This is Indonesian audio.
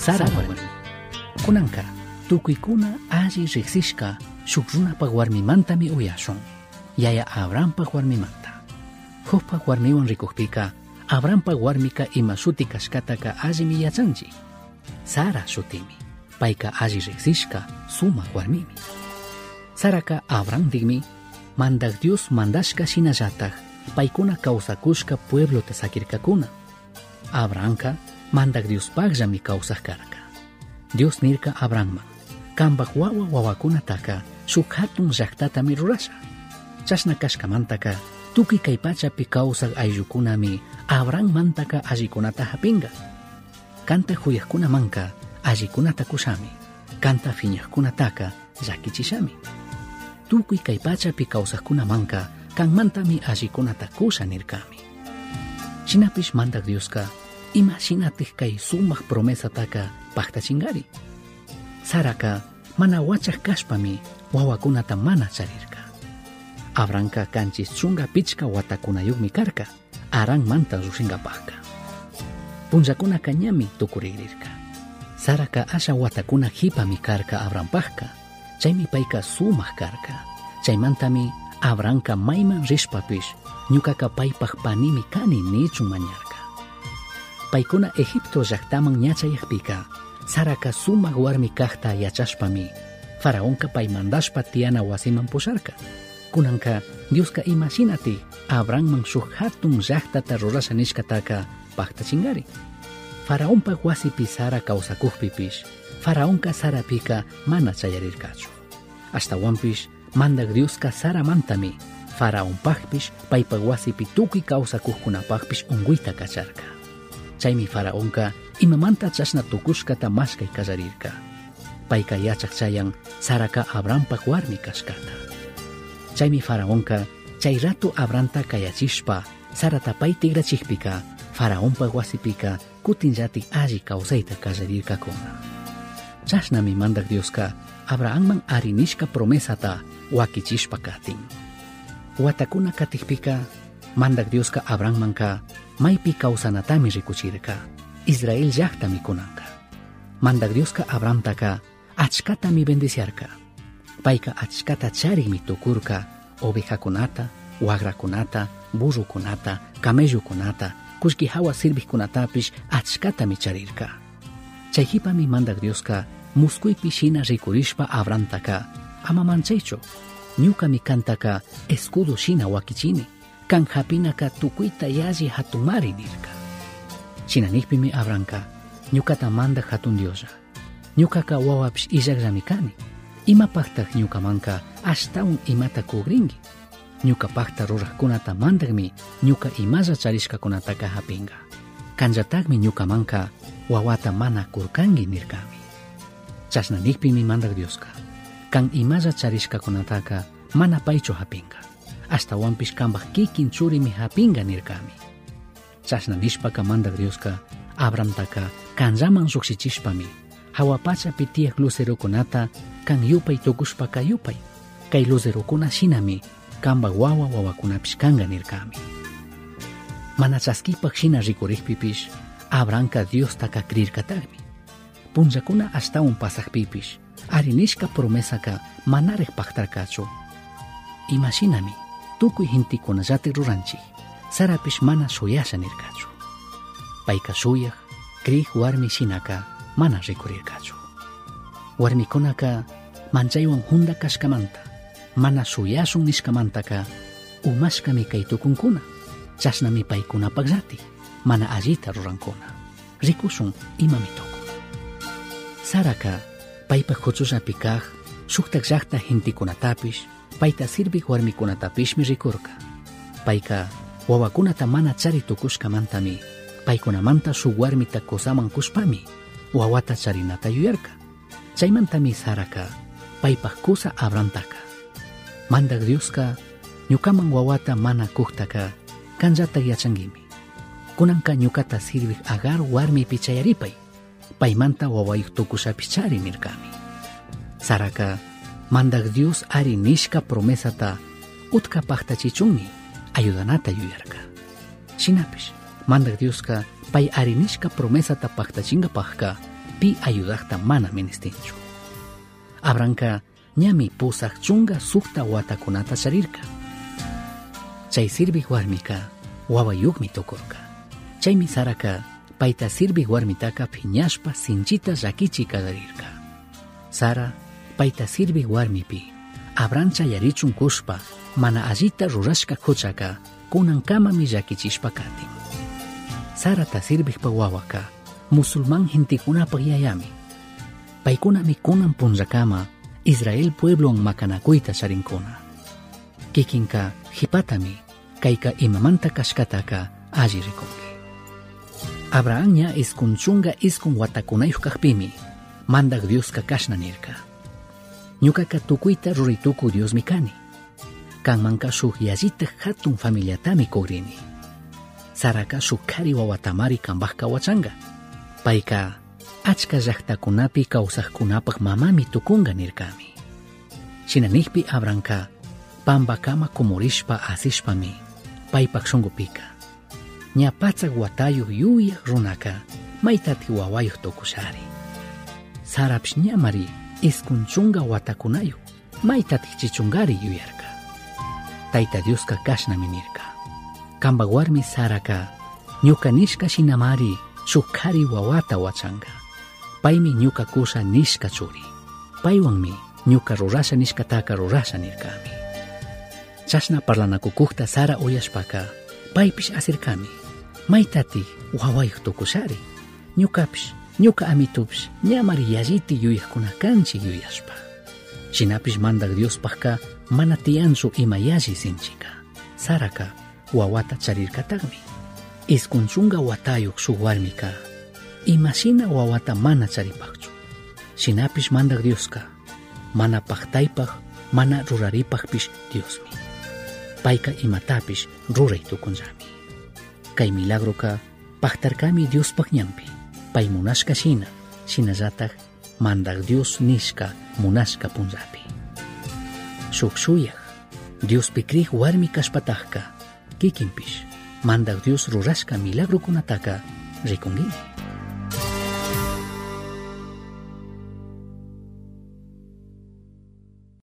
sarawan kunanqa tukuykuna alli riqsishqa shuk runapaq warmimantami uyashun yaya abrampaq warmimanta hukpaq warmiwan rikuqpiqa abrampaq warmiqa ima shuti kashkataqa allimi yachanchik sara shutimi payqa alli riqsishqa sumaq warmimi saraqa abrantikmi mandaq dios mandashqa shinallataj paykuna kawsakushqa pueblota sakirqakuna abranqa mandak Diospakllami kawsaq karka Dios nirka Abrahamman kanpak wawa wawakunataka shuk hatun llaqtatami rurasha. Chashna kashkamantaka tukuy kay pachapi kawsaq ayllukunami Abrahammantaka allikunata hapinga. Kanta huyaqkunamanka allikunata kushami. Kanta fiñaqkunataka llakichishami tukuy kay pachapi kawsaqkunamanka kanmantami allikunata kusha nirkami. Shinapish mandak Dioska ima shinatik kay sumaq promesataka paktachingari saraka mana wachaq kashpami wawakunata mana charirka abranka kanchis chunga pichka watakunayukmi karka aranmanta llukshinkapaqka punllakunaka ñami tukurirka. Saraka asha watakuna hipami karka abrampaqka chaymi payka sumaq karka. Chaymantami abranka mayman rishpapish ñukaka paypaq panimi kani nichun mañarka paykuna Egipto llaqtaman ñachayaqpika saraka sumaq warmi kaqta yachashpami faraonka paymandashpa tiana wasiman pusharka kunanka Dioska imashinati Abrahamman shuk hatun llaqtata rurasha nishkataka paktachingari faraonpak wasipi sara kawsakuqpipish faraonka sarapika mana chayarirkachu ashtawanpish mandak Dioska saramantami faraonpaqpish paypak wasipi tukuy kawsakuqkunapaqpish unkuyta kacharka chaymi faraonka imamanta chashna tukushkata mashkay kallarirka payka yachaq chayan saraka Abrahampak warmi kashkata. Chaymi faraonka chay rato Abrahanta kayachishpa pay tigrachikpika faraonpak wasipika kutinllatik alli kawsayta kallarirkakuna chashnami mandak Dioska Abrahamman arinishka promesata wakichishpa katin. Watakuna katikpika mandak Dioska Abrahammanka maypi kawsanatami rikuchirka Israel llaqtami kunanka mandak Dioska Abrahamtaka achkatami bendiciarka. Payka achkata charikmi tukurka ovejakunata wagrakunata burrukunata camellukunata kullki hawa sirvikkunatapish achkatami charirka. Chayhipami mandak Dioska muskuypi shina rikurishpa Abrahamtaka ama manchaychu. Ñukami kantaka escudo shina wakichini kan hapinaka tukuyta yalli hatumari nirka shinanikpimi Abrahamka ñukata manda hatun Diosa. Ñukaka wawapish illaqllami kani. Imapaqtaq ñukamanka ashtawan imata kugrinki ñukapaqta ruraqkunata mandaqmi ñuka charishkakunataka hapinga. Kanllataqmi ñukamanka wawata mana kurkanki nirkami chasnanikpimi mandak Dioska. Kan imalla charishkakunataka mana paychu hapinga astawanpish kampaj kikin churi mihapinga nirkami chasnanishpa kamanta Diosqa Abramtaka kanllaman lluksichishpami hawapachapi tiyaj lucerokunata kan yupay tukushpa ka yupay kay lucerokuna shinami kambaj wawa wawakunapish kanqa nirkami mana chaskipaj shina rikurikpipish Abranka Diostaka krirkatagmi punllakuna ashtawan pasajpipish arinishka promesaka manarij pajtarkachu imashinami tukuy hintikunallata ruranchik sarapish mana shuyasha nirkachu payka suyaj krij warmi shinaka mana rikurirkachu warmikunaka manchaywan hunda kashkamanta mana shuyashun nishkamantaka umashkami kay tukunkuna chashnami paykunapak mana allita rurankuna rikushun imami tukun saraka paypak huchusapi kaj shuktak llakta hintikunatapish payta sirviq warmikunatapishmi rikurka payka wawakunata mana chari tukushkamantami paykunamanta shuk warmita kusaman kushpami. Wawata charinata yuyarka. Chaymantami saraka paypaq kusa Abramtaka mandak Dioska ñukaman wawata mana kuktaka kanllata yachankimi kunanka ñukata sirviq Agar warmipi chayaripay paymanta wawayuq tukushapish chari nirkami saraka mandag Dios ari nishka promesata utka pachtachichungni ayudanata yuyarka. Shinapish, mandag Diosca pay ari nishka promesata pachtachinga pachka pi ayudakta mana menestinchu. Abranka ñami pusak chunga sukta watakunata charirka. Chay sirvi warmika wawa yugmi tokorka. Chay misaraka paita sirvi warmitaka piñashpa sinchita rakichi kadarirka. Sara, Sara, Paita sirvi warmipi, abrancha yarichun kuspa, mana allita rurashka kuchaka, kunankamami llakichishpa katin. Sarata sirvijpa wawaka, musulmán gentikunapaj yayami. Paikuna mikunan punllakama, Israel pueblon makanakuyta sharinkuna. Kikinka hipatami, kaika imamanta kashkataka alli rikunki. Abrahamña iskunchunga iskun watakunayuj kajpimi, mandak kashnanirka. Ñukaka tukuyta rurituku Diosmi kani. Kanmanka shuk yallita hatun familiatami kugrini. Saraka shuk kari wawatamari kanbajka wachanga. Payka achka llaqtakunapi kawsaqkunapaq mamami tukunga nirkami. Shinanijpi abranka pampakama kumurishpa asishpami paypak shunqupika ña patsak watayuq yuyaq runaka maytati wawayuq tukushari. Sarapsh ñamari iskunchunga watakunayuq maytatij chichungari yuyarka tayta dioska kashnami nirka kanpak warmi saraka. Ñuka nishka shinamari shuk kari wawata wachanga. Paymi ñuka kusha nishka churi. Paywanmi ñuka rurasha nishkataka rurasha nirkami. Chashna parlanakukuqta sara uyashpaka paypish asirkami. Maytati wawayuq tukushari. Ñukapish ñuka amitupish ñamari yalliti yuyaqkuna kanchik yuyashpa shinapish mandak Diospajka mana tiyanchu ima yalli sinchika. Saraka wawata charirkataqmi iskunchunga watayuq shuk warmika. Imashina wawata mana charipaqchu shinapish mandak Dioska mana paqtaypaq mana ruraripaqpish Diosmi. Payka imatapish ruray tukunllami. Kay milagroka paqtarkami Diospaq ñanpi paimunashka shina, shinallataj mandak Dios nishka munashka punllapi. Shukshuyaj, Dios pikrij warmi kashpatajka, kikinpish, mandak Dios rurashka milagro kunataka.